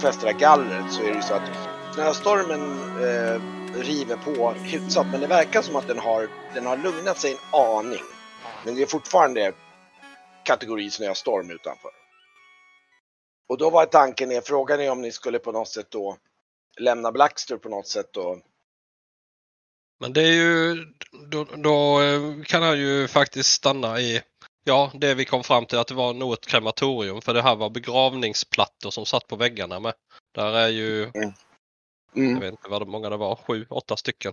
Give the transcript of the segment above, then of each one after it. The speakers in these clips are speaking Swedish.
kontext, när gallret så är det ju så att snöstormen eh, river på hyfsat, men det verkar som att den har, den har lugnat sig en aning. Men det är fortfarande kategori snöstorm utanför. Och då var tanken, är, frågan är om ni skulle på något sätt då lämna Blackster på något sätt då. Men det är ju, då, då eh, kan han ju faktiskt stanna i, ja det vi kom fram till att det var nog ett krematorium för det här var begravningsplattor som satt på väggarna med. Där är ju, Mm. jag vet inte vad många det var, sju, åtta stycken.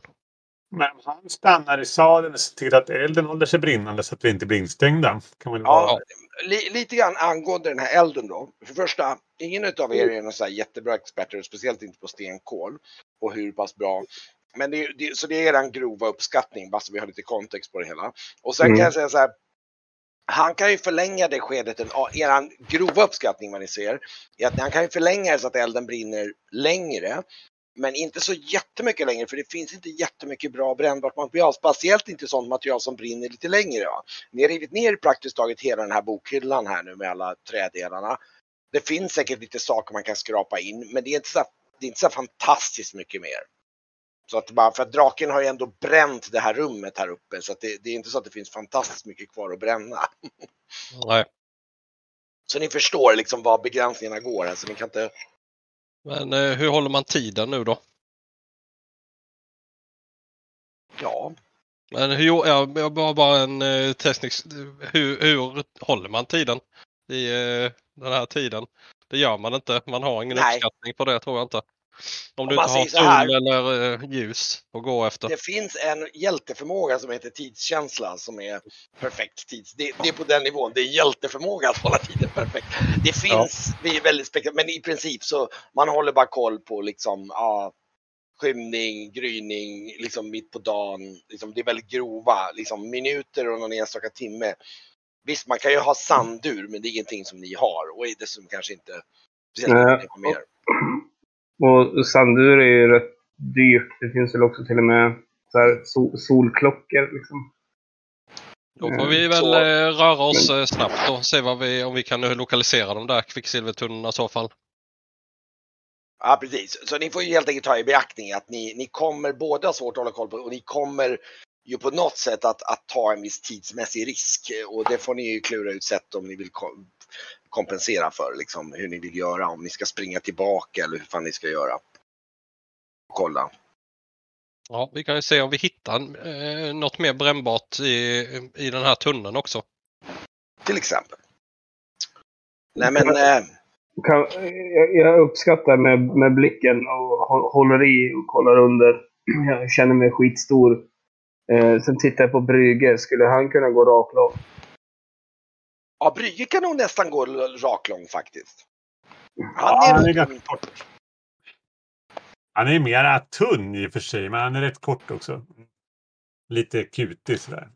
Men han stannar i salen och ser till att elden håller sig brinnande så att vi inte blir instängda. Kan man Ja, li, lite grann angående den här elden då. För det första, ingen av er är någon så jättebra experter, speciellt inte på stenkol och hur pass bra. Men det, det, så det är en grova uppskattning, bara så vi har lite kontext på det hela. Och sen Mm. kan jag säga så här. Han kan ju förlänga det skedet, er eran grova uppskattning vad ni ser, är att han kan ju förlänga det så att elden brinner längre. Men inte så jättemycket längre, för det finns inte jättemycket bra brännbart material. Speciellt inte sånt material som brinner lite längre. Va? Ni har rivit ner praktiskt taget hela den här bokhyllan här nu med alla trädelarna. Det finns säkert lite saker man kan skrapa in, men det är inte så, det är inte så fantastiskt mycket mer. Så att bara för att draken har ju ändå bränt det här rummet här uppe så att det, det är inte så att det finns fantastiskt mycket kvar att bränna. Nej. Så ni förstår liksom var begränsningarna går. Alltså ni kan inte... Men eh, hur håller man tiden nu då? Ja, Men hur, ja, jag bara, bara en eh, testning. Hur, hur håller man tiden i eh, den här tiden? Det gör man inte. Man har ingen Nej. uppskattning på det tror jag inte. Om Om du man inte har sol eller eh, ljus att gå efter. det finns en hjälteförmåga som heter tidskänsla som är perfekt tids. Det, det är på den nivån. Det är hjälteförmåga att hålla tiden perfekt. Det finns, vi är väldigt spektakulärt, men i princip så man håller bara koll på liksom, ja, skymning, gryning, liksom mitt på dagen. Liksom, det är väldigt grova, liksom minuter och någon enstaka timme. Visst, man kan ju ha sandur, men det är ingenting som ni har och är dessutom kanske inte speciellt mycket mer. Och sandur är ju rätt dyrt. Det finns väl också till och med så här sol solklockor. Liksom. Då får vi väl Så- eh, röra oss eh, snabbt och se vad vi, om vi kan lokalisera de där kvicksilvertunnorna i så fall. Ja, precis. Så ni får ju helt enkelt ta i beaktning att ni, ni kommer både ha svårt att hålla koll på och ni kommer ju på något sätt att, att ta en viss tidsmässig risk och det får ni ju klura ut sätt om ni vill kompensera för liksom hur ni vill göra, om ni ska springa tillbaka eller hur fan ni ska göra. Kolla. Ja, vi kan ju se om vi hittar eh, något mer brännbart i, i den här tunneln också. Till exempel. Nej men, eh, Kan, jag, jag uppskattar med, med blicken och hå- håller i och kollar under. Jag känner mig skitstor. Eh, sen tittar jag på Brygge. Skulle han kunna gå raklång? Ja Brygge kan nog nästan gå raklång faktiskt. Ja, Han han är är nog, ganska kort. Han är mera tunn i och för sig, men han är rätt kort också. Lite kutig sådär.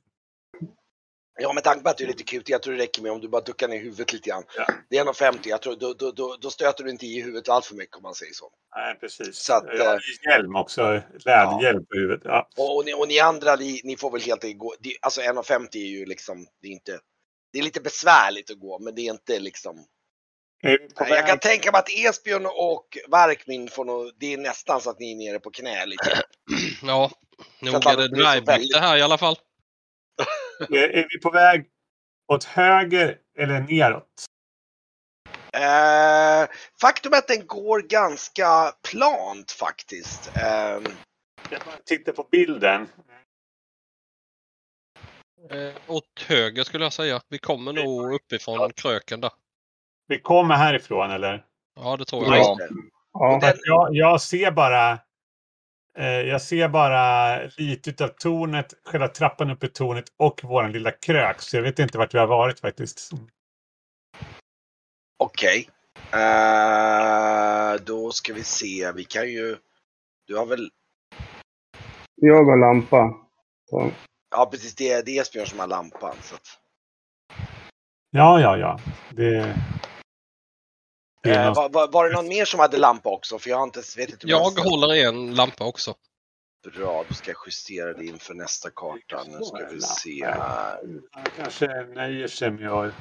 Ja, med tanke på att du är lite kul, jag tror det räcker med om du bara duckar ner huvudet lite grann. Ja. Det är 1,50, jag tror då, då, då, då stöter du inte i huvudet allt för mycket om man säger så. Nej, precis. Så att, jag har eh, hjälm också. Läderhjälm på huvudet. Ja. Och, och, ni, och ni andra, ni, ni får väl helt enkelt gå, alltså 1,50 är ju liksom, det är inte, det är lite besvärligt att gå, men det är inte liksom. På Jag kan tänka mig att Esbjörn och Varkmin får nog, det är nästan så att ni är nere på knä lite. Ja, nog är det väldigt- det här i alla fall. Är, är vi på väg åt höger eller neråt? Eh, faktum är att den går ganska plant faktiskt. Eh, Jag bara tittar på bilden. Eh, åt höger skulle jag säga. Vi kommer nog uppifrån kröken där. Vi kommer härifrån eller? Ja, det tror ja, jag. Ja. Den- Jag, jag ser bara eh, jag ser bara lite av tornet, själva trappan upp i tornet och våran lilla krök. Så jag vet inte vart vi har varit faktiskt. Okej. Eh, då ska vi se. Vi kan ju... Du har väl... Jag har lampa. Så. Ja precis, det är, det är Esbjörn som har lampan. Så att, Ja, ja, ja. Det, det eh, någon- var, var, var det någon mer som hade lampa också? För jag har inte, vet inte Jag håller i en lampa också. Bra, då ska jag justera det inför nästa karta. Nu ska vi se Han här. kanske nöjer sig med att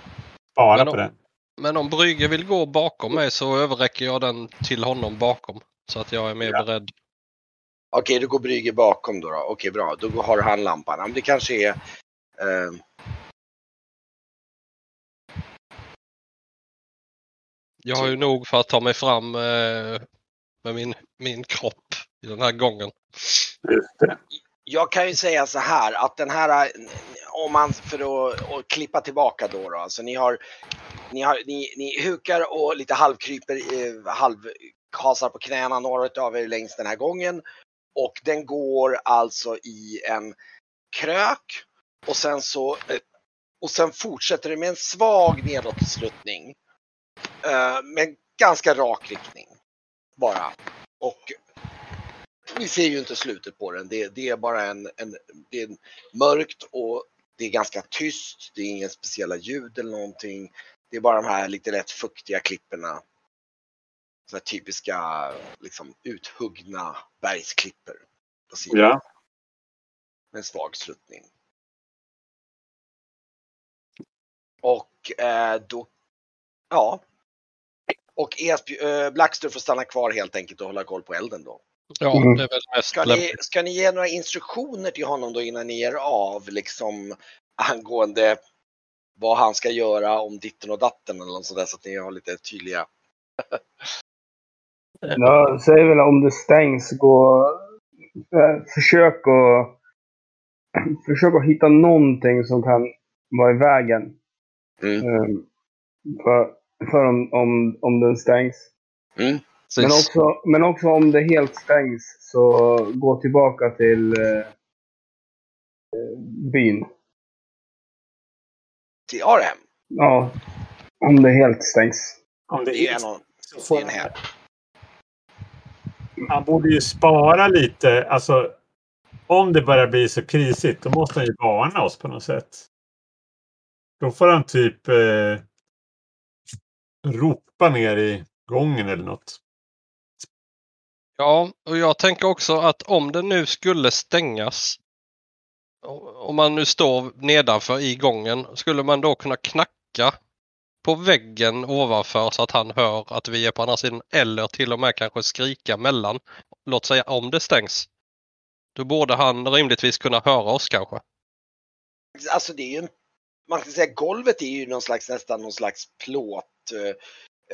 spara på den. Men om Brygge vill gå bakom mig så överräcker jag den till honom bakom. Så att jag är mer Ja. beredd. Okej, du går Brygge bakom då. då. Okej, bra. Då har han lampan. Men det kanske är... Eh, Jag har ju nog för att ta mig fram eh, med min, min kropp i den här gången. Jag kan ju säga så här att den här, eh, om man för att, att klippa tillbaka då, då alltså ni har, ni har, ni, ni hukar och lite halvkryper, eh, halvkasar på knäna några av er längs den här gången och den går alltså i en krök och sen så eh, och sen fortsätter det med en svag nedåtsluttning. Eh, med ganska rak riktning. Bara. Och vi ser ju inte slutet på den. Det, det är bara en, en, det är mörkt och det är ganska tyst. Det är inga speciella ljud eller någonting. Det är bara de här lite lätt fuktiga klipporna. Så här typiska liksom uthuggna bergsklipper. På sidan. Ja. Med en svag sluttning. Och eh, då, ja. Och Esby, eh, Blackster får stanna kvar helt enkelt och hålla koll på elden då. Ja, Mm. det är väl mest Ska ni, ska ni ge några instruktioner till honom då innan ni ger av liksom angående vad han ska göra om ditten och datten eller något sånt där så att ni har lite tydliga. Jag säger väl om det stängs, gå... eh, Försök att... Försök att hitta någonting som kan vara i vägen. Mm. Eh, För, för om, om, om den stängs. Men Precis. också, men också om det helt stängs så gå tillbaka till eh, byn. Till Arhem. Ja, om det helt stängs. Om det är någon, är får en här. Han borde ju spara lite. Alltså, om det börjar bli så krisigt, då måste han ju varna oss på något sätt. Då får han typ eh, ropa ner i gången eller något. Ja, och jag tänker också att om det nu skulle stängas. Om man nu står nedanför i gången, skulle man då kunna knacka på väggen ovanför så att han hör att vi är på andra sidan eller till och med kanske skrika mellan. Låt säga om det stängs. Då borde han rimligtvis kunna höra oss kanske. Alltså det är ju en, man kan säga golvet är ju någon slags nästan någon slags plåt. eh,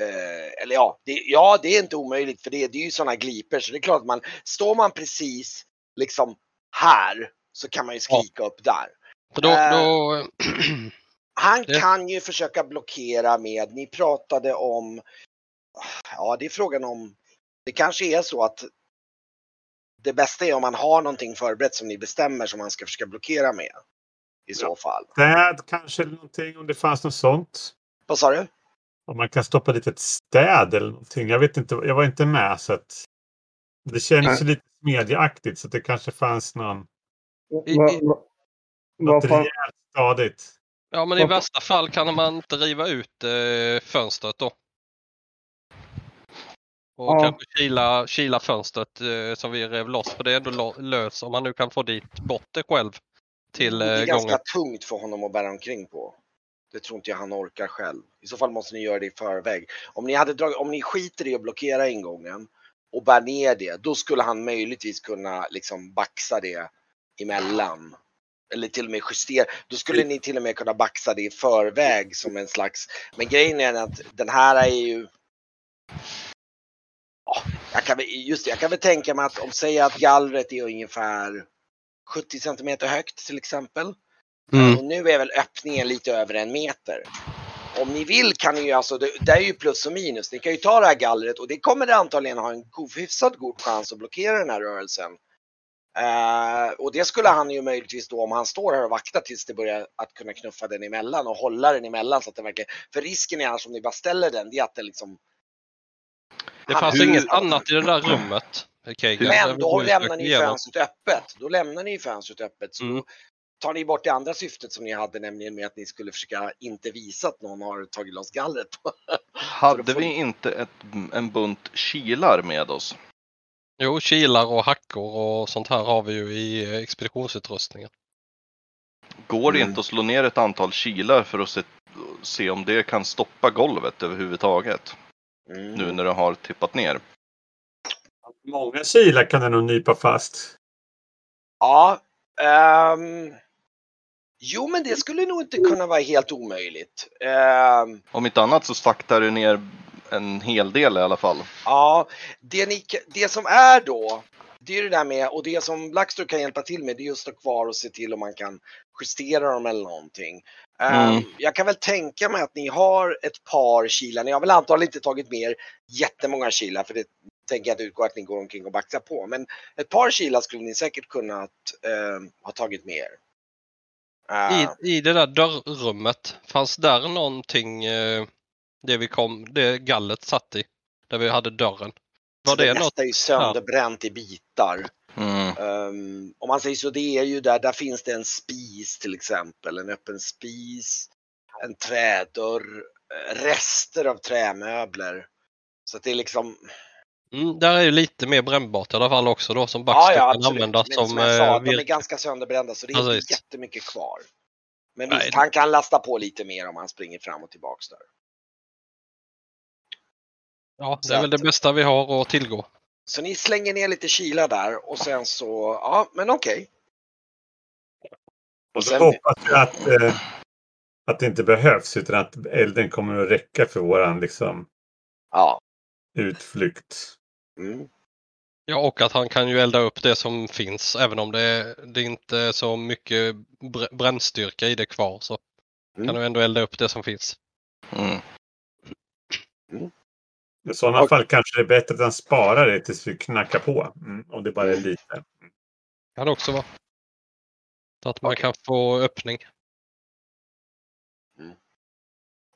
Eh, eller ja det, ja, det är inte omöjligt för det, det är ju sådana gliper så det är klart att man, står man precis liksom här så kan man ju skrika upp där. Då, Äh. då, Han Det- kan ju försöka blockera med, ni pratade om, ja det är frågan om, det kanske är så att det bästa är om man har någonting förberett som ni bestämmer som man ska försöka blockera med. I så fall. Städ kanske eller någonting om det fanns något sånt. Vad sa du? Om man kan stoppa lite ett städ eller någonting. Jag vet inte. Jag var inte med så att. Det känns ju lite smedjeaktigt så att det kanske fanns någon. I- i- Något rejält stadigt. Ja men i Vad- värsta fall kan man inte riva ut eh, fönstret då. Och Ja. kanske kila, kila fönstret eh, som vi rev loss för det är ändå lo- lös om man nu kan få dit bort det själv till Det eh, är ganska gången. tungt för honom att bära omkring på. Det tror inte jag han orkar själv. I så fall måste ni göra det i förväg. Om ni, hade dragit, om ni skiter i att blockera ingången och bär ner det, då skulle han möjligtvis kunna liksom baxa det emellan. Eller till och med justera. Då skulle ni till och med kunna baxa det i förväg som en slags... Men grejen är att den här är ju... Ja, jag kan, just det, jag kan väl tänka mig att om säger att gallret är ungefär 70 centimeter högt till exempel. Mm. Och nu är väl öppningen lite över en meter. Om ni vill kan ni ju alltså, det, det är ju plus och minus. Ni kan ju ta det här gallret och det kommer det antagligen ha en hyfsat god chans att blockera den här rörelsen. Eh, och det skulle han ju möjligtvis då om han står här och vaktar tills det börjar att kunna knuffa den emellan och hålla den emellan så att den verkligen, för risken är annars om ni bara ställer den, det är att den liksom Det fanns hur- inget annat i det där rummet. Okej, Men då lämnar ni fönstret öppet. Då lämnar ni fönstret öppet. Så Mm. tar ni bort det andra syftet som ni hade, nämligen med att ni skulle försöka inte visa att någon har tagit loss gallret. Hade vi inte ett, en bunt kilar med oss? Jo, kilar och hackor och sånt här har vi ju i expeditionsutrustningen. Går det Mm. inte att slå ner ett antal kilar för att se, se om det kan stoppa golvet överhuvudtaget. Mm. Nu när det har tippat ner. Många kilar kan det nog nypa fast. Ja. ehm, jo, men det skulle nog inte kunna vara helt omöjligt. Ehm, Om inte annat så saktar det ner en hel del i alla fall. ja, det, ni, det som är då, det är det där med, och det som Blackstore kan hjälpa till med, det är just att stå kvar och se till om man kan justera dem eller någonting. Ehm, Mm. Jag kan väl tänka mig att ni har ett par kilar. Ni har väl antagligen inte tagit med er jättemånga kilar, för det tänker jag inte utgå att ni går omkring och baxar på. Men ett par kilar skulle ni säkert kunnat ehm, ha tagit med er. Ehm, I, I det där dörrrummet, fanns där någonting, eh, det vi kom, det gallet satt i, där vi hade dörren? Var så det, det något? är ju sönderbränt i bitar. Mm. Um, om man säger så, det är ju där, där finns det en spis till exempel, en öppen spis, en trädörr, eh, rester av trämöbler. Så att det är liksom, Mm, där är ju lite mer brännbart i alla fall också då som Baxter ja ja kan absolut. använda Men som, som jag sa, eh, de är virke. ganska sönderbrända så det är inte Precis. jättemycket kvar. Men Nej. visst, han kan lasta på lite mer om han springer fram och tillbaks där. Ja, det är väl det bästa vi har att tillgå. Så ni slänger ner lite kilar där och sen så, ja men okej. Och så Sen- hoppas jag att, eh, att det inte behövs utan att elden kommer att räcka för våran liksom, Ja. utflykt. Mm. Ja, och att han kan ju elda upp det som finns även om det, det inte är så mycket br- brännstyrka i det kvar så Mm. kan du ändå elda upp det som finns. Mm. I sådana Och- fall kanske det är bättre att han sparar det tills vi knackar på. Mm, om det bara är lite. Kan det också vara. Så att man Okej. kan få öppning.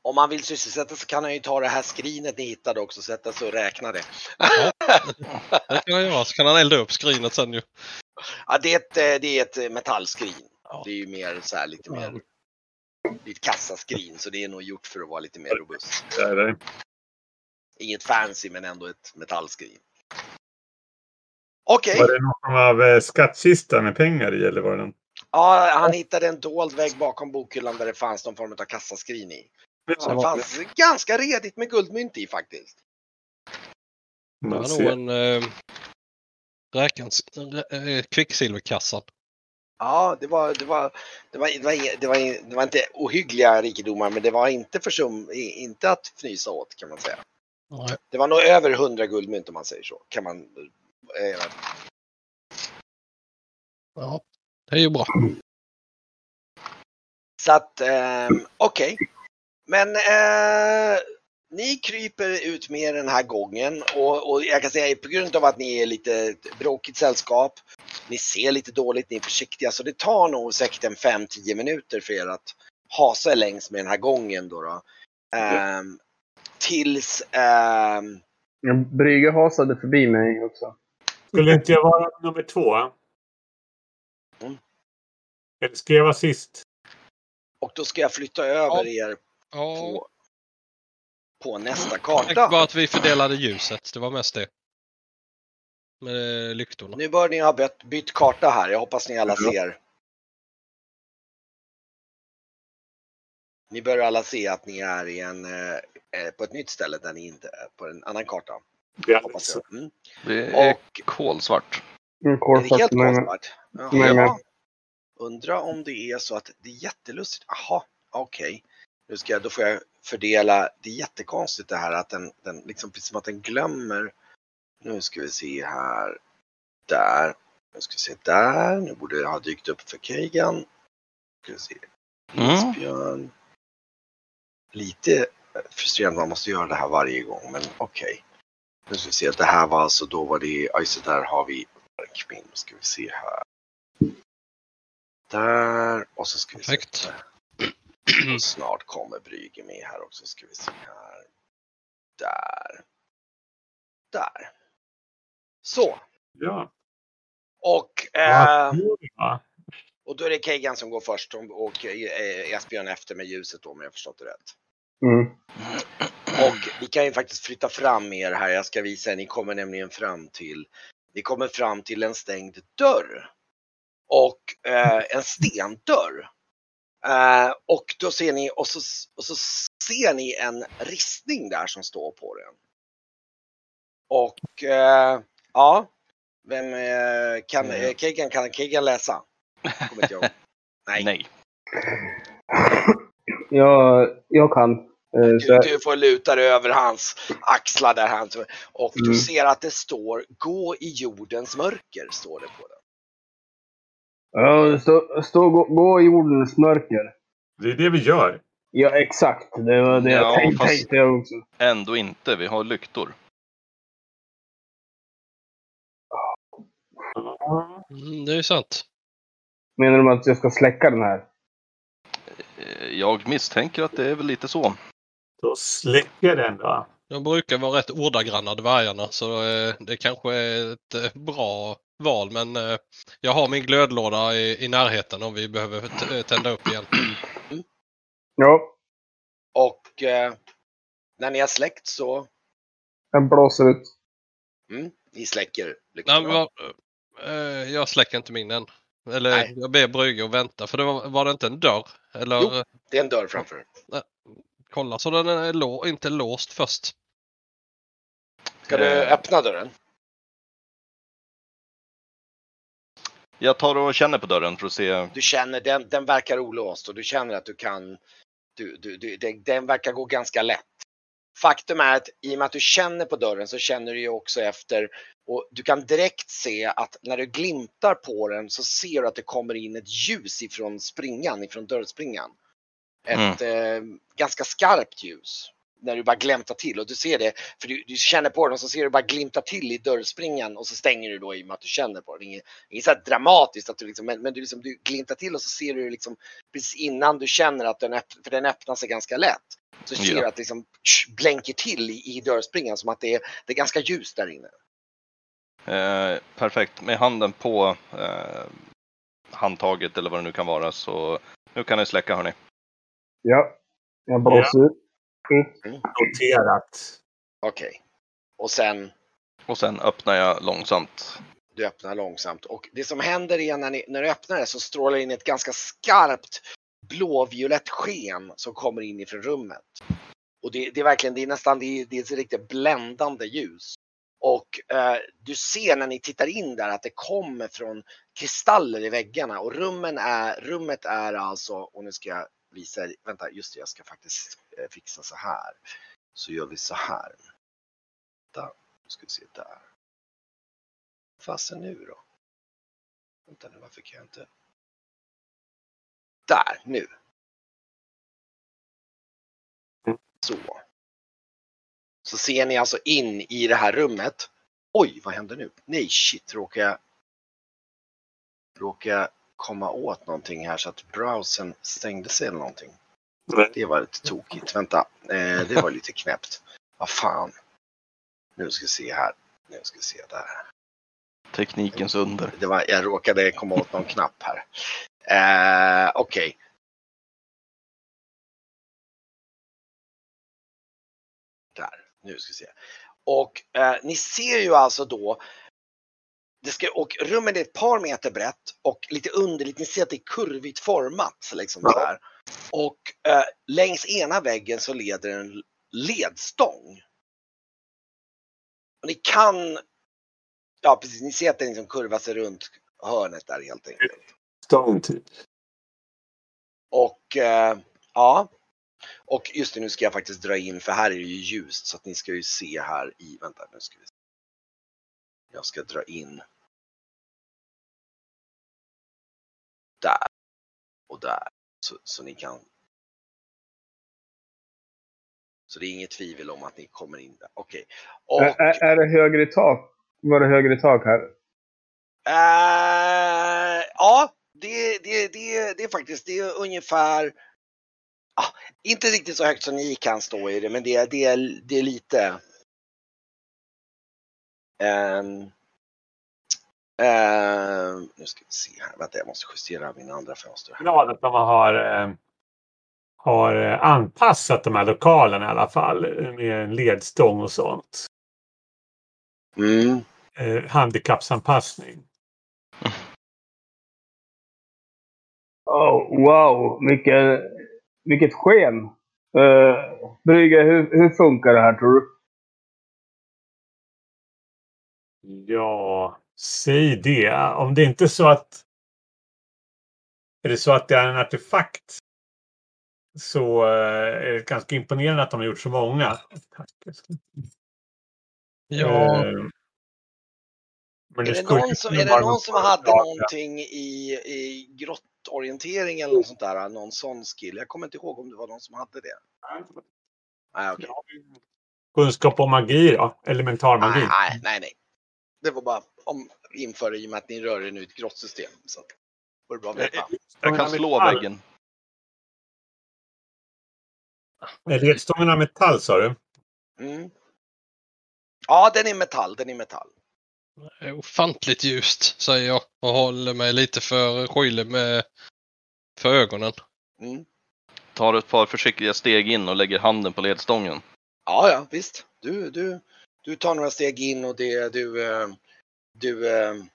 Om man vill sysselsätta så kan han ju ta det här skrinet ni hittade också, sätta sig och räkna det. Det kan han göra, så kan han elda upp skrinet sen ju. Ja, det är ett, eh, det är ett eh, metallskrin. Ja. Det är ju mer så här lite mer, det är ett kassaskrin så det är nog gjort för att vara lite mer robust. Det är det. Inget fancy men ändå ett metallskrin. Okej, Var det någon av eh, skattkista med pengar i eller var det någon? ja, han hittade en dold vägg bakom bokhyllan där det fanns någon form av kassaskrin i. Så det fanns ganska redigt med guldmynt i faktiskt. Det var nog en eh, räkans, rä- eh, kvicksilverkassan. Ja, det var, det var, det var, det var, det var, det var inte ohyggliga rikedomar men det var inte försum, inte att fnysa åt kan man säga. Nej. Det var nog över 100 guldmynt om man säger så. Kan man, eh, Ja, det är ju bra. så att, ehm, okej. Men eh, ni kryper ut med den här gången och, och jag kan säga på grund av att ni är lite bråkigt sällskap. Ni ser lite dåligt, ni är försiktiga så det tar nog säkert en 5-10 minuter för er att hasa längs med den här gången då. då. Ehm, tills ehm, Brygge hasade förbi mig också. Skulle inte jag vara nummer två? Mm. Eller ska jag vara sist? och då ska jag flytta över er Ja, på, på nästa karta. bara att vi fördelade ljuset. Det var mest det. Med lyktorna. Nu bör ni ha bytt, bytt karta här. Jag hoppas ni alla Ja. ser. Ni bör alla se att ni är i en, eh, eh, på ett nytt ställe där ni inte är på en annan karta. Är jag. Mm. Det är Och kolsvart. Mm, är det kolsvart helt med mig. kolsvart? mig. Jaha. Undra om det är så att det är jättelustigt. Jaha, okej. Nu ska jag, då får jag fördela. Det är jättekonstigt det här att den, den liksom precis som att den glömmer. Nu ska vi se här. Där. Nu ska vi se där. Nu borde det ha dykt upp för Keigan. Ska vi se. Mm. Lite frustrerande att man måste göra det här varje gång, men okej. Nu ska vi se. Det här var alltså, då var det, ja just det, där har vi Arkmin. Nu ska vi se här. Där och så ska vi se. Där. Snart kommer Brygge med här också. Ska vi se här. Där. Där. Så. Ja. Och, Ja, eh, ja. Och då är det Keigan som går först och, och eh, Esbjörn efter med ljuset då om jag har förstått det rätt. Mm. Och vi kan ju faktiskt flytta fram er här. Jag ska visa er. Ni kommer nämligen fram till, ni kommer fram till en stängd dörr. Och eh, en stendörr. Eh, och då ser ni, och så, och så ser ni en ristning där som står på den. Och eh, ja, vem eh, kan, Mm. eh, Kegan, kan Kegan läsa? Kommer inte jag. Nej. Nej. Jag, jag kan. Eh, Du, du får luta dig över hans axlar där han, och du Mm. ser att det står gå i jordens mörker, står det på den. ja, stå, stå, gå, gå i jordens mörker. Det är det vi gör. Ja, exakt. Det var det Ja, jag tänkte, tänkte jag också. Ändå inte. Vi har lyktor. Mm, det är sant. Menar de att jag ska släcka den här? Jag misstänker att det är väl lite så. Då släcker den då. De brukar vara rätt ordagranna dvärgarna så eh, det kanske är ett eh, bra val men eh, jag har min glödlåda i, i närheten om vi behöver eh, tända upp igen. Ja, Och eh, när ni har släckt så, jag blåser ut. mm, ni släcker Nej, men, eh, jag släcker inte min än. Eller Nej. jag ber Brygge att vänta för det var, var det inte en dörr? Eller Jo. Det är en dörr framför kolla så den är lå, inte låst först. Ska du Eh. öppna dörren? Jag tar och känner på dörren för att se. Du känner den, den verkar olåst och du känner att du kan, du, du, du, den, den verkar gå ganska lätt. Faktum är att i och med att du känner på dörren så känner du ju också efter och du kan direkt se att när du glimtar på den så ser du att det kommer in ett ljus ifrån springan, ifrån dörrspringan. Ett eh, ganska skarpt ljus. När du bara glämtar till och du ser det, för du, du känner på den och så ser du bara glimta till i dörrspringan och så stänger du då i och med att du känner på den. Inget, inget så dramatiskt, att du liksom, men, men du, liksom, du glimtar till och så ser du liksom precis innan du känner att den, öpp, för den öppnar sig ganska lätt. Så ser Ja. du att det liksom tsch, blänker till i, i dörrspringan som att det är, det är ganska ljust där inne. Eh, perfekt. Med handen på eh, handtaget eller vad det nu kan vara så nu kan ni släcka hörni. Ja, jag blåser ut. Noterat. Okej. Och sen Och sen öppnar jag långsamt. du öppnar långsamt och det som händer är när, ni, när du öppnar det så strålar in ett ganska skarpt blåviolett sken som kommer in ifrån rummet. Och det, det är verkligen, det är nästan, det är, det är ett riktigt bländande ljus. Och eh, du ser när ni tittar in där att det kommer från kristaller i väggarna och rummen är, rummet är alltså, och nu ska jag visa er, vänta just det, jag ska faktiskt eh, fixa så här. Så gör vi så här. Vänta, nu ska vi se där. Fasen nu då? Vänta nu, varför kan jag inte? Där, nu. Så. Så ser ni alltså in i det här rummet. Oj, vad händer nu? Nej, shit, råkar jag råkar komma åt någonting här så att browsern stängde sig eller någonting. Det var lite tokigt. Vänta, eh, det var lite knäppt. Vad fan. Nu ska vi se här. Nu ska vi se där. Teknikens under. Det var, jag råkade komma åt någon knapp här. Eh, Okej. Där, nu ska vi se. Och eh, ni ser ju alltså då det ska, och rummet är ett par meter brett och lite underligt, ni ser att det är kurvigt format. Liksom så här. Och eh, längs ena väggen så leder en ledstång. Och ni kan, ja precis, ni ser att den liksom kurvar sig runt hörnet där helt enkelt. Stång typ. Och eh, ja. Och just det, nu ska jag faktiskt dra in för här är det ju ljust så att ni ska ju se här i, vänta nu ska vi se. Jag ska dra in. Där. Och där. Så, så ni kan. Så det är inget tvivel om att ni kommer in där. Okej. Och, Är, är, det högre tak? Var det högre tak här? Eh, ja, det, det, det, det är faktiskt det är ungefär, ah, inte riktigt så högt som ni kan stå i det, men det, det, är, det är lite. Um, nu ska vi se här, vänta jag måste justera mina andra fönster. glad att de har, eh, har eh, anpassat de här lokalerna i alla fall. eh, Med en ledstång och sånt. Mm. Eh, handikappsanpassning. Oh, wow, vilket, vilket sken. Uh, Brygge, hur, hur funkar det här tror du? Ja, säg det. Om det inte är så att... Är det så att det är en artefakt så eh, är det ganska imponerande att de har gjort så många. Tack. Ja, Eh, Men Är det någon som, är det någon som hade någonting i, i grottorientering eller något sånt där? Någon sån skill? Jag kommer inte ihåg om det var någon som hade det. Nej, okej. Kunskap om magi då? Elementarmagi? Nej, nej, nej, nej. Det var bara om inför i och med att ni rör er nu i ett grottsystem. Så att, var det bra att veta. Jag kan slå väggen. Är ledstången av metall sa du? Mm. Ja, den är metall, den är metall. Är ofantligt ljust säger jag och håller mig lite för skyldig med för ögonen. Mm. Tar ett par försiktiga steg in och lägger handen på ledstången. Ja, ja, visst. Du, du, du tar några steg in och det, du, eh, du, eh, Jag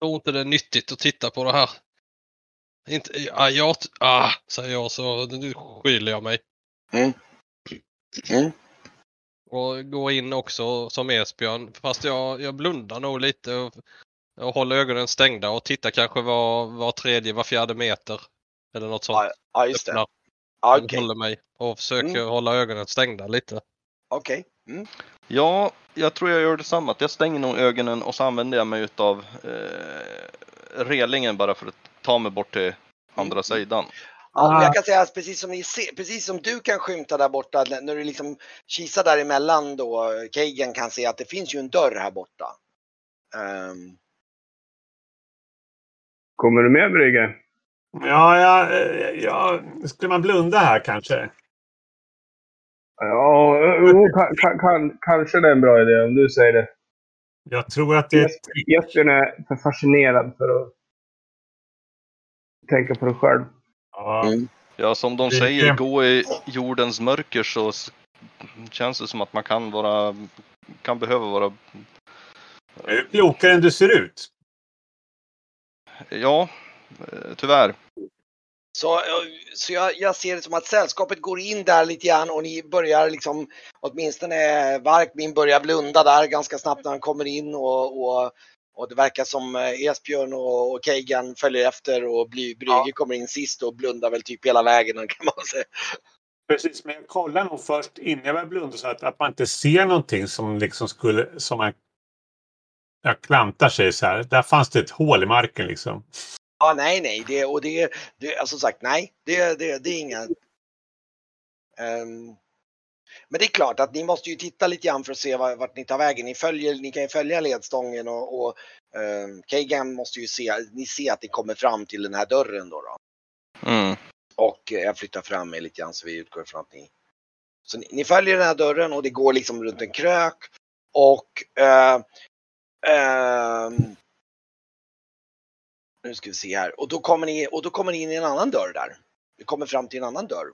tror inte det är nyttigt att titta på det här. Inte, ja, jag, ah, säger jag så nu skyller jag mig. Mm. Mm. Och går in också som Esbjörn. Fast jag, jag blundar nog lite och, och håller ögonen stängda och tittar kanske var, var tredje, var fjärde meter. Eller något sånt. ja, ja, just det. Ja, Okej, håller mig och försöker Mm. hålla ögonen stängda lite. okej. Mm. Ja, jag tror jag gör detsamma. Att jag stänger nog ögonen och så använder jag mig utav eh, relingen bara för att ta mig bort till andra Mm. sidan. Ja, men Ah. jag kan säga att precis som, ni ser, precis som du kan skymta där borta, när du liksom kisar däremellan då, Kagan kan se att det finns ju en dörr här borta. Ehm, Kommer du med Brygge? Ja, ja, eh, ja, skulle man blunda här kanske? Ja, kan, kan, kan, kanske det är en bra idé om du säger det. Jag tror att det är Jesper är för fascinerad för att tänka på det själv. Ja, Mm. Ja, som de säger, gå i jordens mörker så känns det som att man kan vara, kan behöva vara, är du klokare än du ser ut? ja, eh, tyvärr. Så, eh, så jag, jag ser det som att sällskapet går in där lite grann och ni börjar liksom, åtminstone Varkmin börjar blunda där ganska snabbt när han kommer in och, och, och det verkar som eh, Esbjörn och, Keigan följer efter och Bly, Brygge kommer in sist och blundar väl typ hela vägen kan man säga. Precis, men jag kollar nog först innan jag börjar blunda så att, att man inte ser någonting som liksom skulle, som man jag klantar sig så här. Där fanns det ett hål i marken liksom. Ja, nej, nej, det, och det, det alltså sagt, nej, det, det, det är inga... Ehm, men det är klart att ni måste ju titta lite grann för att se vart, ni tar vägen. Ni, följer, ni kan ju följa ledstången och, och Kagan måste ju se, ni ser att ni kommer fram till den här dörren då. då. Mm. Och eh, jag flyttar fram mig lite grann så vi utgår ifrån att ni... Så ni, ni följer den här dörren och det går liksom runt en krök och... eh, ehm, nu ska vi se här. Och då kommer ni, och då kommer ni in i en annan dörr där. Vi kommer fram till en annan dörr.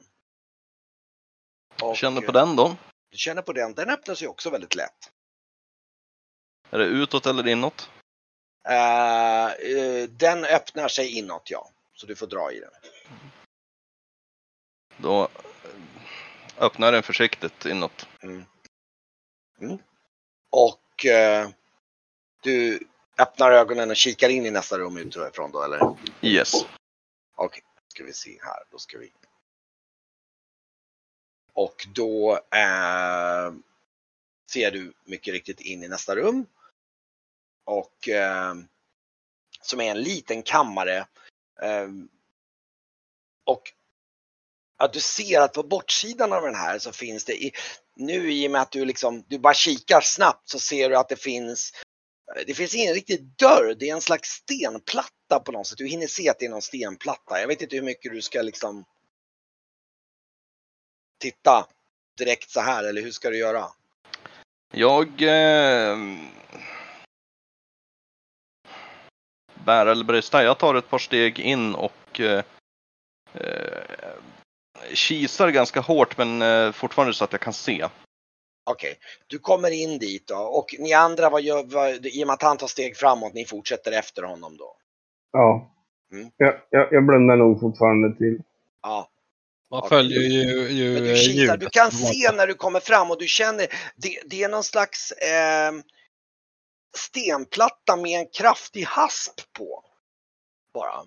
Och, Känner på eh, den då. Du känner på den. Den öppnar sig också väldigt lätt. Är det utåt eller inåt? Eh, eh, den öppnar sig inåt ja. Så du får dra i den. Då öppnar den försiktigt inåt. Mm. Mm. Och eh, du öppnar ögonen och kikar in i nästa rum utifrån då eller? Yes. Okej, ska vi se här. Då ska vi. Och då eh, ser du mycket riktigt in i nästa rum. Och eh, som är en liten kammare. Eh, och att du ser att på bortsidan av den här så finns det i, nu i och med att du liksom, du bara kikar snabbt så ser du att det finns eh, det finns ingen riktig dörr, det är en slags stenplatta på något sätt. Du hinner se att det är någon stenplatta. Jag vet inte hur mycket du ska liksom titta direkt så här eller hur ska du göra? Jag eh, bär eller brista. Jag tar ett par steg in och eh, eh, kisar ganska hårt men eh, fortfarande så att jag kan se. Okej, du kommer in dit då och ni andra, vad gör, vad, i och med att han tar steg framåt, ni fortsätter efter honom då? Ja. Jag, jag, jag blundar nog fortfarande till. Ja. Man följer ju, ju Men du kisar, du kan se när du kommer fram och du känner, det, det är någon slags eh, stenplatta med en kraftig hasp på. Bara.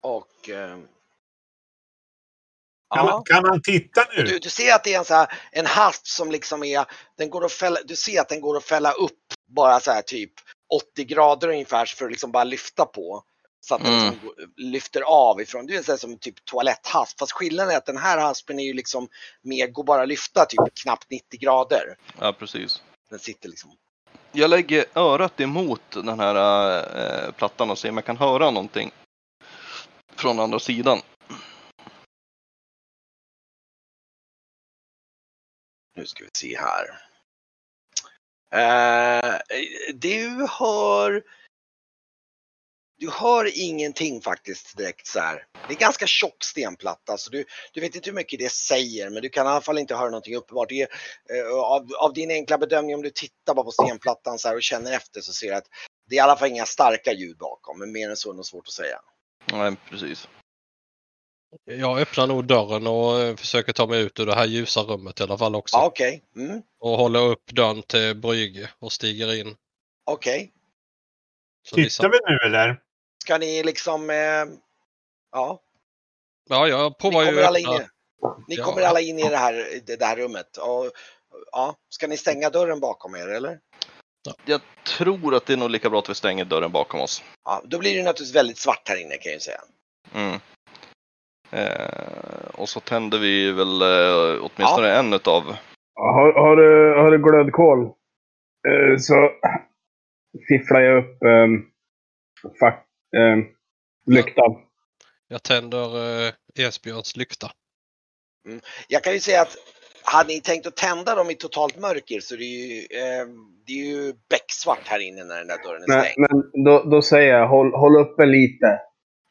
Och... Eh, Kan, man, kan man titta nu? du, du ser att det är en, så här, en hasp som liksom är, den går att fälla, du ser att den går att fälla upp bara så här typ 80 grader ungefär för att liksom bara lyfta på. Så att den Mm. liksom går- lyfter av ifrån, det är som typ toaletthasp. Fast skillnaden är att den här haspen är ju liksom mer, går bara att lyfta typ knappt 90 grader. Ja, precis. Den sitter liksom. Jag lägger örat emot den här äh, plattan och ser om jag kan höra någonting från andra sidan. Nu ska vi se här. Eh, du hör... Du hör ingenting faktiskt direkt så här. Det är ganska tjock stenplatta så du, du vet inte hur mycket det säger men du kan i alla fall inte höra någonting uppenbart. Det är, eh, av, av din enkla bedömning om du tittar bara på stenplattan så här och känner efter så ser du att det är i alla fall inga starka ljud bakom men mer än så är det nog svårt att säga. Nej, precis. Jag öppnar nog dörren och eh, försöker ta mig ut ur det här ljusa rummet i alla fall också. Ja, Okej, mm, Och håller upp dörren till brygge och stiger in. okej. Ni Tittar vi nu eller? Ska ni liksom... Eh, ja, Ja, jag ni provar ju kommer alla in i Ni Ja. kommer alla in i det här, det här rummet. Och, ja, ska ni stänga dörren bakom er eller? Jag tror att det är nog lika bra att vi stänger dörren bakom oss. Ja, då blir det naturligtvis väldigt svart här inne kan jag ju säga. Mm. Eh, och så tänder vi väl eh, åtminstone en utav... Har, har, du, har du glödkol? Eh, så fifflar jag upp fack, lyktan. Jag tänder eh, Esbjörns lykta. Jag kan ju säga att hade ni tänkt att tända dem i totalt mörker så det är ju, eh, det är ju becksvart här inne när den där dörren är Men, stängd. men då, då säger jag håll, håll uppe lite.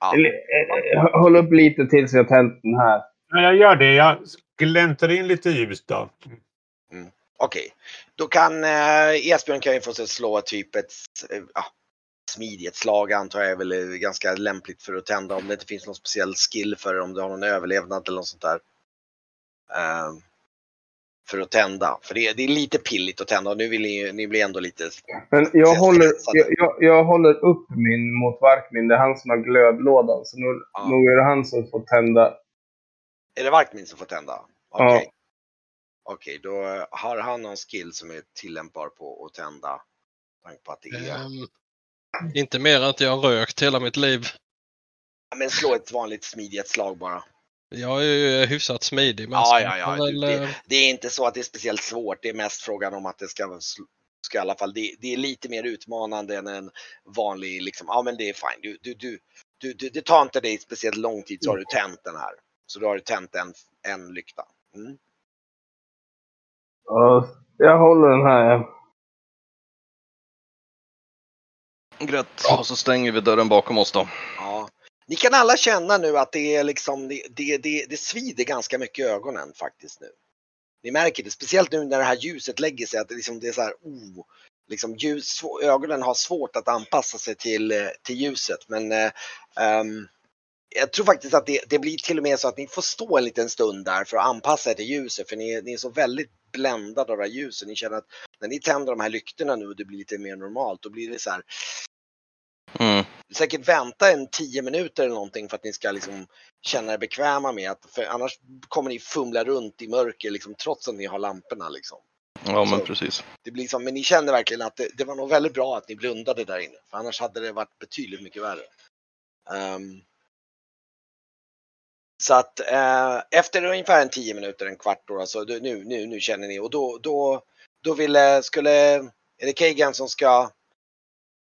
Ja. Eller, eh, Håll upp lite tills jag tänt den här. Ja, jag gör det. Jag gläntar in lite ljus då. Okej, då kan eh, Esbjörn kan ju få sig slå typ ett eh, smidighetsslag antar jag är väl eh, ganska lämpligt för att tända om det inte finns någon speciell skill för det, om du har någon överlevnad eller något sånt där. Eh, för att tända, för det är, det är lite pilligt att tända och nu vill ni, ni blir ändå lite... Men jag håller, jag, jag, jag håller upp min mot Varkmin. Det är han som har glödlådan. Så nu, Ja. nog är det han som får tända. Är det Varkmin som får tända? Okej. Ja. Okej, då eh, har han någon skill som är tillämpbar på att tända. På att det är... Ehm, inte mer än att jag har rökt hela mitt liv. Ja, Men slå ett vanligt smidighetsslag bara. Jag är ju hyfsat smidig. Men Ja, ja, ja, väl, det- eh, Det är inte så att det är speciellt svårt, det är mest frågan om att det ska, ska i alla fall, det, det är lite mer utmanande än en vanlig, liksom, ja men det är fine. Du, du, du, du, du, det tar inte dig speciellt lång tid så har du tänt den här. Så då har du tänt en, en lykta. Mm. Ja, jag håller den här. Grätt. Och så stänger vi dörren bakom oss då. Ja. Ni kan alla känna nu att det är liksom, det, det, det, det svider ganska mycket i ögonen faktiskt nu. Ni märker det, speciellt nu när det här ljuset lägger sig, att det, liksom, det är så här, oh, liksom ljus, ögonen har svårt att anpassa sig till, eh, till ljuset. Men eh, ehm, jag tror faktiskt att det, det blir till och med så att ni får stå en liten stund där för att anpassa er till ljuset, för ni, är- ni är så väldigt bländade av det här ljuset. Ni känner att när ni tänder de här lyktorna nu och det blir lite mer normalt, då blir det så här, Mm säkert vänta en 10 minuter eller någonting för att ni ska liksom känna er bekväma med att, för annars kommer ni fumla runt i mörker liksom trots att ni har lamporna liksom. Ja, men Så- precis. Det blir liksom, men ni känner verkligen att det, det var nog väldigt bra att ni blundade där inne, för annars hade det varit betydligt mycket värre. Ehm, så att eh, efter ungefär en 10 minuter, en kvart då, så då, nu, nu, nu känner ni och då, då, då ville, skulle, är det Kagan som ska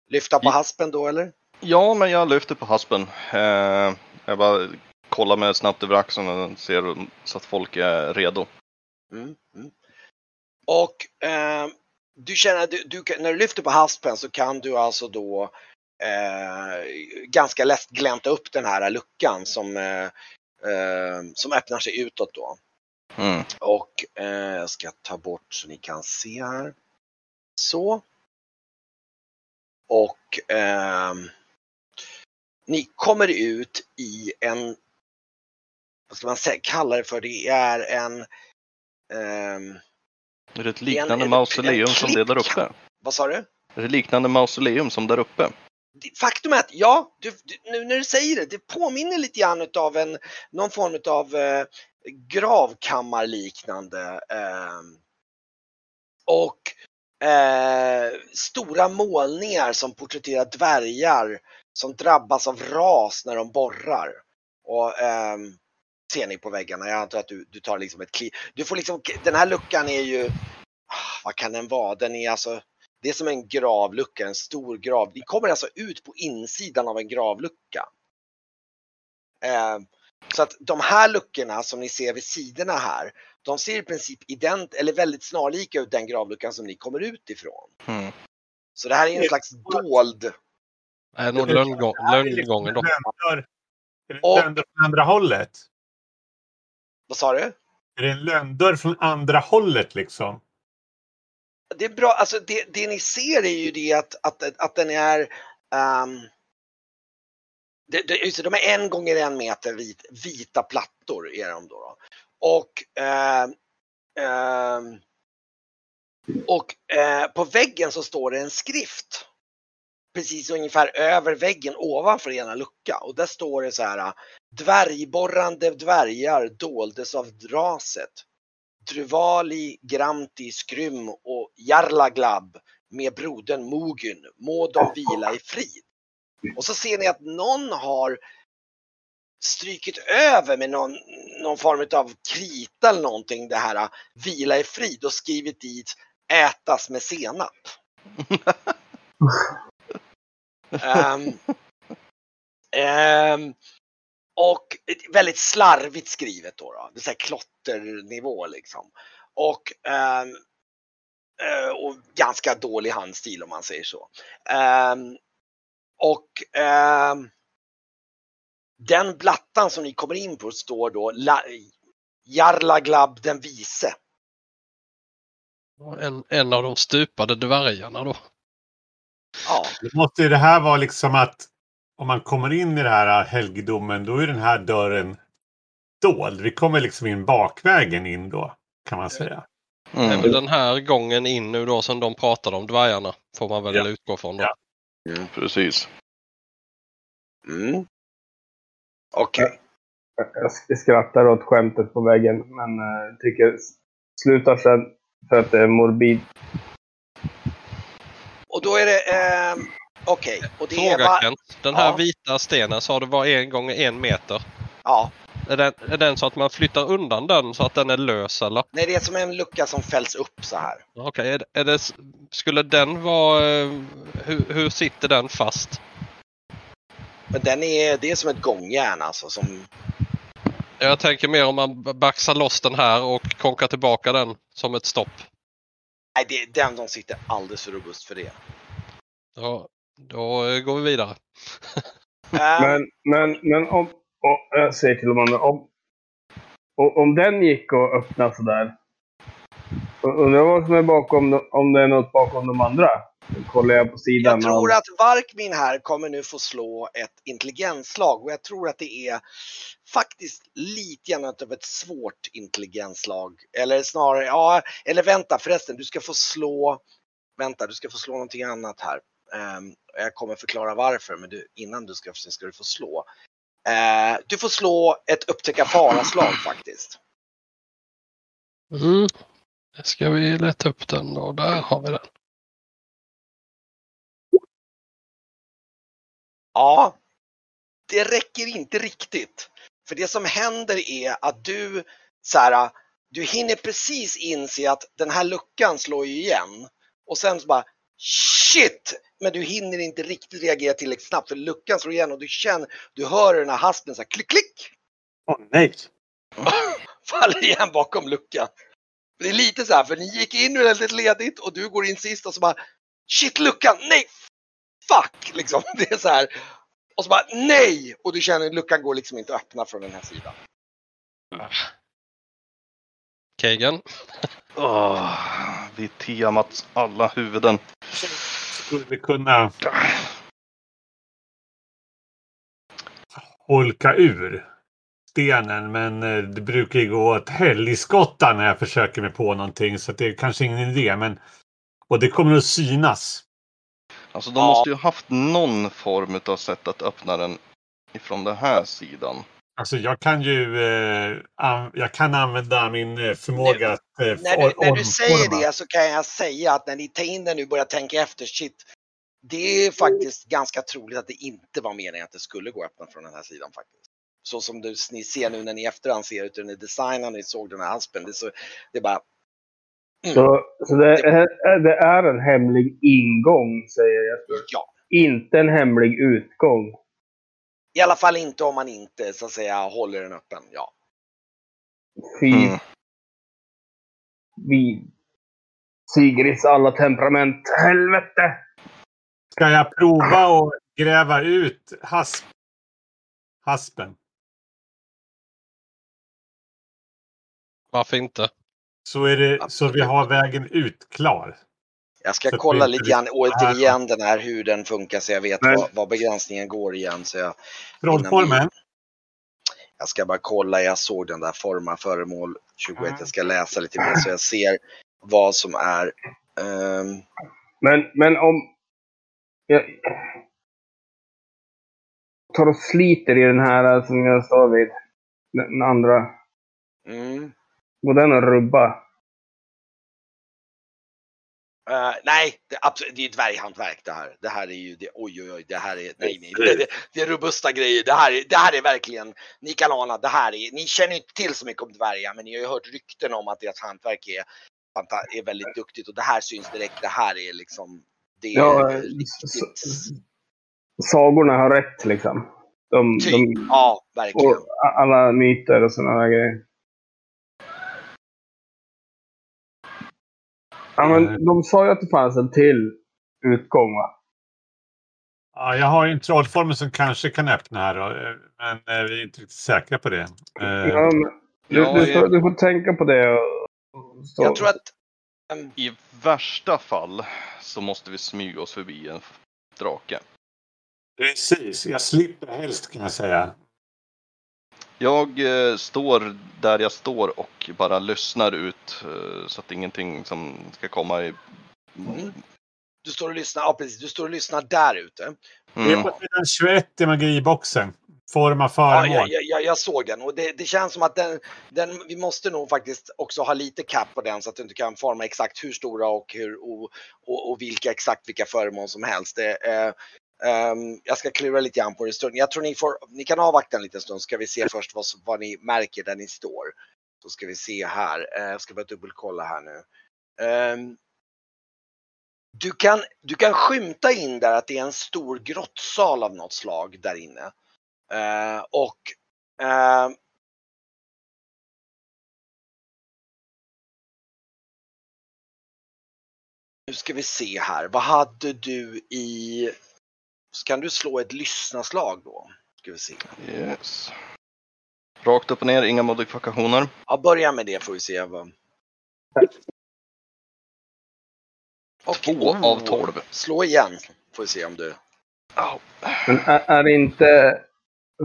lyfta på haspen då eller? Ja, men jag lyfter på haspen. Eh, jag bara kollar mig snabbt över axeln och ser så att folk är redo. Mm, mm. Och eh, du känner, du, du, när du lyfter på haspen så kan du alltså då eh, ganska lätt glänta upp den här luckan som, eh, eh, som öppnar sig utåt då. Mm. Och eh, jag ska ta bort så ni kan se här. Så. och ehm, ni kommer ut i en, vad ska man säga, kalla det för, det är en, ehm, Är det ett En- liknande en- mausoleum en som det där uppe? vad sa du? Är det liknande mausoleum som där uppe? Faktum är att ja, du, du, nu när du säger det, det påminner lite grann av en, någon form av eh, gravkammarliknande. Eh, och eh, stora målningar som porträtterar dvärgar som drabbas av ras när de borrar. Och ehm, ser ni på väggarna, jag antar att du, du tar liksom ett kliv. Du får liksom, den här luckan är ju, ah, vad kan den vara? Den är alltså det är som en gravlucka, en stor grav. Ni kommer alltså ut på insidan av en gravlucka. Eh, så att de här luckorna som ni ser vid sidorna här, de ser i princip ident eller väldigt snarlika ut den gravluckan som ni kommer ut ifrån. Mm. Så det här är en slags dold. Är nog lönngång- lönngången då. Är det en lönndörr från andra hållet? Vad sa du? Är det en lönndörr från andra hållet liksom? Det är bra, alltså det, det ni ser är ju det att, att, att den är ehm, det, det, just det, de är en gånger en meter vit, vita plattor är de då. då. Och, ehm, ehm, och eh, på väggen så står det en skrift. Precis ungefär över väggen ovanför ena lucka och där står det så här Dvärgborrande dvärgar doldes av raset. Truvali, Gramti, Skrym och Jarlaglab med brodern Mogun, må de vila i frid. Och så ser ni att någon har strykit över med någon, någon form av krita eller någonting det här vila i frid och skrivit dit ätas med senap. Um, um, och väldigt slarvigt skrivet då. då. Det är så här klotternivå liksom. Och, um, och ganska dålig handstil om man säger så. Och den blattan som ni kommer in på står då La, Jarlaglab den vise. En, en av de stupade dvärgarna då. Ja, Det måste ju det här vara liksom att om man kommer in i den här helgedomen då är den här dörren dold. Vi kommer liksom in bakvägen in då kan man säga. Mm. den här gången in nu då som de pratade om dvärgarna. Får man väl Ja. utgå från då. Ja. Precis. mm. okej. Jag sk- skrattar åt skämtet på väggen, men uh, tycker sluta sen för att det är morbid. Och då är det, ehm, okej. Och det är Fråga va- Kent. Den här Ja. vita stenen sa du var en gånger en meter. Ja, Är den, är den så att man flyttar undan den så att den är lös eller? nej det är som en lucka som fälls upp så här. Okej, är, det- är det, skulle den vara... eh, Hur, hur sitter den fast? Men den är, det är som ett gångjärn alltså som, Jag tänker mer om man baxar loss den här och konkar tillbaka den som ett stopp. Nej det, den de sitter alldeles för robust för det. Ja, då eh, går vi vidare. Ehm, Men, men, men om... Och jag säger till dem om... och- Om den gick att öppna sådär. Undrar vad som är bakom, om det är något bakom de andra. Då kollar jag på sidan. jag tror att Varkmin här kommer nu få slå ett intelligensslag och jag tror att det är faktiskt lite grann av ett svårt intelligensslag. Eller snarare, ja, eller vänta förresten, du ska få slå, vänta, du ska få slå någonting annat här. Ehm, jag kommer förklara varför, men du, innan du ska, ska du få slå. Eh, du får slå ett upptäcka fara-slag faktiskt. Mm. Ska vi leta upp den då? Där har vi den. Ja, det räcker inte riktigt. För det som händer är att du så här, du hinner precis inse att den här luckan slår ju igen. Och sen så bara shit! Men du hinner inte riktigt reagera tillräckligt snabbt för luckan slår igen och du känner, du hör den här haspen så här klick klick! Åh nej! Faller igen bakom luckan. Det är lite så här, för ni gick in väldigt ledigt och du går in sist och så bara shit luckan, nej! Fuck! Liksom. Det är så här. Och så bara nej! Och du känner att luckan går liksom inte att öppna från den här sidan. Kagan. Åh, vi Tiamats alla huvuden. Så, skulle kunna holka ur stenen. Men eh, det brukar ju gå åt helskotta när jag försöker mig på någonting. Så det är kanske ingen idé. Men, och det kommer att synas. Alltså de Ja. måste ju haft någon form av sätt att öppna den ifrån den här sidan. Alltså jag kan ju eh, jag kan använda min eh, förmåga att eh, När du, när du säger det så kan jag säga att när ni tar in den nu och börjar tänka efter, shit. Det är faktiskt ganska troligt att det inte var meningen att det skulle gå att öppna från den här sidan faktiskt. Så som du, ni ser nu när ni i efterhand ser ut hur den är designad, ni såg den här aspen. Det är, så, det är bara, Så, så det, är, det är en hemlig ingång, säger Jesper. ja. Inte en hemlig utgång. I alla fall inte om man inte så att säga håller den öppen. Ja. Fy, Mm. vi Sigrids alla temperament. Helvete! Ska jag prova att gräva ut hasp, haspen? Varför inte? Så, är det, så vi har vägen ut klar. Jag ska Så kolla lite grann återigen den här hur den funkar så jag vet vad, vad begränsningen går igen. Så jag, Trollformen. jag ska bara kolla, jag såg den där forma föremål 21. Mm. Jag ska läsa lite mer så jag ser vad som är. ehm, Men, men om... Jag tar och sliter i den här som jag står vid. Den andra. mm. Går den att rubba? Eh, nej, det, absolut, det är dvärghantverk det här. Det här är ju, det, oj oj oj, det här är, nej nej, det, det, det är robusta grejer. Det här, är, det här är verkligen, ni kan ana, det här är, ni känner ju inte till så mycket om dvärgar men ni har ju hört rykten om att deras hantverk är, är väldigt duktigt och det här syns direkt. Det här är liksom, det är Ja, riktigt, sagorna har rätt liksom. De, typ, de, ja verkligen. och alla myter och sådana här grejer. Ja, men de sa ju att det fanns en till utgång va? Ja, jag har ju en trollformel som kanske kan öppna här. Då, eh, men eh, vi är inte riktigt säkra på det. Eh, Ja, men, du, Ja, du, får, du får tänka på det. Så. Jag tror att ehm, I värsta fall så måste vi smyga oss förbi en drake. Precis, jag slipper helst kan jag säga. Jag eh, står där jag står och bara lyssnar ut eh, så att ingenting som ska komma i... Mm. du står och lyssnar, ja precis, du står och lyssnar där ute. Det är Mm. på sidan 21 i magiboxen. Forma Ja, föremål. jag, jag, jag, jag såg den och det, det känns som att den, den, vi måste nog faktiskt också ha lite cap på den så att du inte kan forma exakt hur stora och, hur, och, och, och vilka exakt vilka föremål som helst. Det, eh, ehm, jag ska klura lite grann på det stund. Jag tror ni, får, ni kan avvakta en liten stund ska vi se först vad, vad ni märker där ni står. Så ska vi se här. Eh, jag ska bara dubbelkolla här nu. Ehm, du, kan, du kan skymta in där att det är en stor grottsal av något slag där inne. Eh, och eh, Nu ska vi se här. Vad hade du i... Så kan du slå ett lyssnaslag då? Ska vi se. Yes. Rakt upp och ner, inga modifikationer. Ja, börja med det får vi se. Vad... Och, Två av tolv. Slå igen får vi se om du... Au. Men är, är det inte...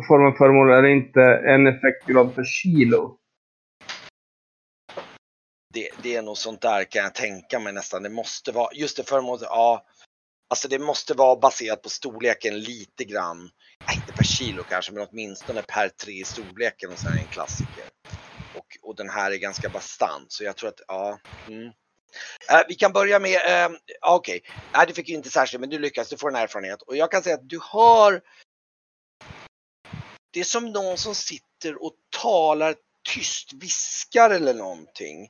Formen föremål, är det inte en effektgrad per kilo? Det, det är nog sånt där kan jag tänka mig nästan. Det måste vara, just det föremålet, ja. Alltså det måste vara baserat på storleken lite grann. Nej, inte per kilo kanske, men åtminstone per tre i storleken och sen är en klassiker. Och, och den här är ganska bastant, så jag tror att, ja. Mm. Eh, vi kan börja med, eh, okej, okej, nej du fick ju inte särskilt, men du lyckas, du får en erfarenhet. Och jag kan säga att du har det är som någon som sitter och talar tyst, viskar eller någonting.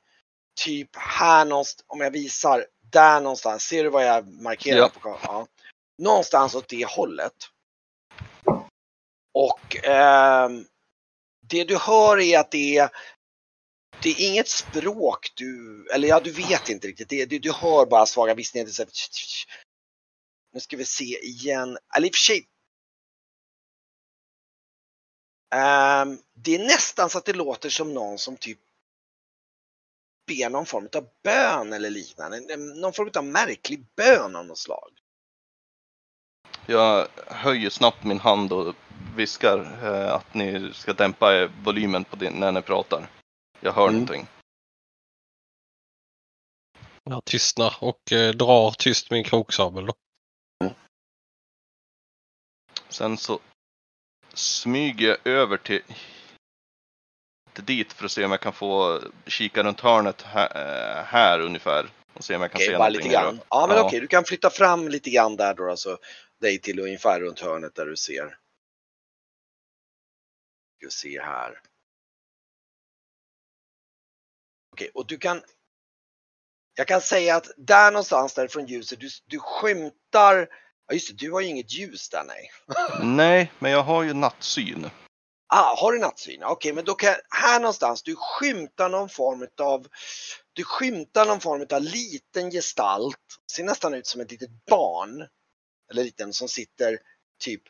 Typ här någonstans, om jag visar, där någonstans. Ser du vad jag markerar Ja. på? Ja. Någonstans åt det hållet. Och ehm, det du hör är att det är det är inget språk du, eller ja du vet inte riktigt. Det, det, du hör bara svaga viskningar. Nu ska vi se igen. Eller i och för sig. Ehm, det är nästan så att det låter som någon som typ ber någon form av bön eller liknande. Någon form av märklig bön av något slag. Jag höjer snabbt min hand och viskar eh, att ni ska dämpa eh, volymen på din, när ni pratar. Jag hör Mm. någonting. Jag tystnar och eh, drar tyst min kroksabel. Då. Sen så smyger jag över till, till dit för att se om jag kan få kika runt hörnet här, eh, här ungefär. Och se om jag kan Okej, se bara lite någonting. grann. Ja, men Ja. okej, du kan flytta fram lite grann där då, alltså dig till ungefär runt hörnet där du ser. Du ser här. Okej, och du kan. Jag kan säga att där någonstans därifrån ljuset, du, du skymtar. Ja, just det, du har ju inget ljus där, nej. Nej, men jag har ju nattsyn. Ah, har du nattsyn? Okej, men då kan här någonstans, du skymtar någon form av du skymtar någon form av liten gestalt, ser nästan ut som ett litet barn. Eller liten som sitter typ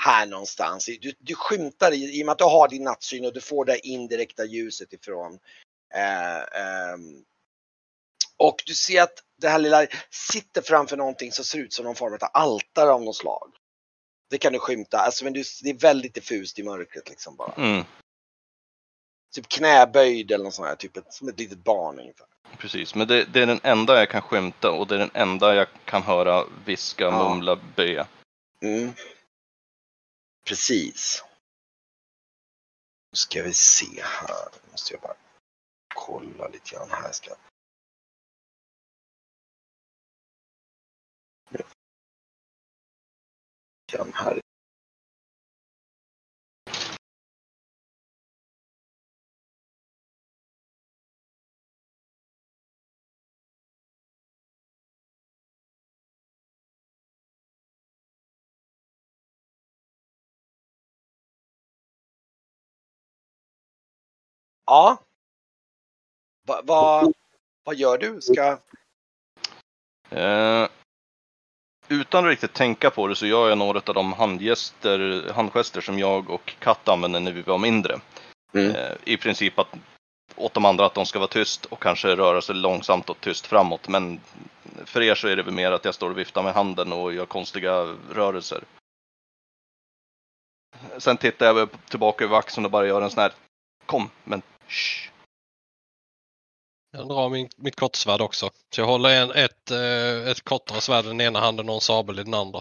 här någonstans. Du, du skymtar i, i och med att du har din nattsyn och du får det indirekta ljuset ifrån. Eh, eh, och du ser att det här lilla sitter framför någonting som ser ut som någon form av altare av något slag. Det kan du skymta, alltså, men du, det är väldigt diffust i mörkret liksom bara. Mm, Typ knäböjd eller något sånt här, typ ett, som ett litet barn ungefär. precis, men det, det är den enda jag kan skymta och det är den enda jag kan höra viska, Ja. mumla, be. Mm. Precis. Nu ska vi se här. Nu måste jag bara kolla lite grann här. Ska här. Ja. Vad Va, va, gör du? Ska... Uh, utan att riktigt tänka på det så gör jag några av de handgester, handgester som jag och Katt använde när vi var mindre. Mm. Eh, I princip att åt de andra att de ska vara tyst och kanske röra sig långsamt och tyst framåt. Men för er så är det väl mer att jag står och viftar med handen och gör konstiga rörelser. Sen tittar jag tillbaka över axeln och bara gör en sån här Kom, men shh. Jag drar min, mitt kortsvärd också. Så jag håller en, ett, eh, ett kortare svärd i den ena handen och en sabel i den andra.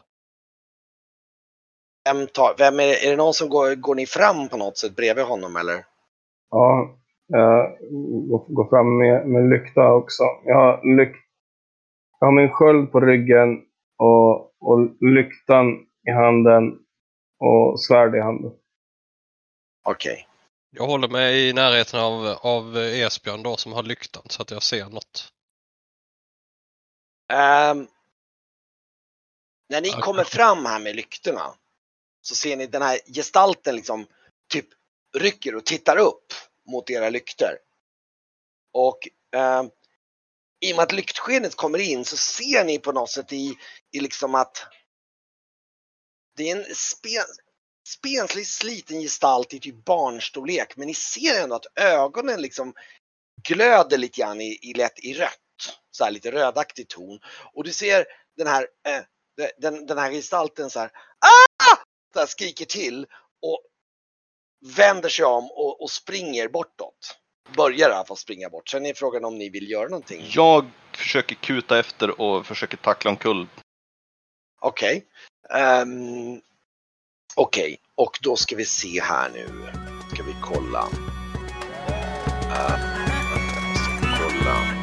Vem, tar, vem är, är det någon som går, går ni fram på något sätt bredvid honom eller? Ja, jag går, går fram med, med lykta också. Jag har, lyk, jag har min sköld på ryggen och, och lyktan i handen och svärd i handen. Okej. Jag håller mig i närheten av, av Esbjörn då som har lyktan så att jag ser något. Ehm, när ni kommer fram här med lyktorna så ser ni den här gestalten liksom typ rycker och tittar upp mot era lyktor. Och ehm, i och med att lyktskenet kommer in så ser ni på något sätt i, i liksom att det är en spen, spenslig sliten gestalt i typ barnstorlek men ni ser ändå att ögonen liksom glöder lite grann i, i lätt i rött. Så här lite rödaktig ton. Och du ser den här, eh, den, den här gestalten så här, ah! Så här skriker till och vänder sig om och, och springer bortåt. Börjar i alla fall springa bort. Sen är frågan om ni vill göra någonting. Jag försöker kuta efter och försöker tackla omkull. Okej. Ehm, Okej, okay. och då ska vi se här nu. Ska vi kolla. Uh, vänta, ska vi kolla.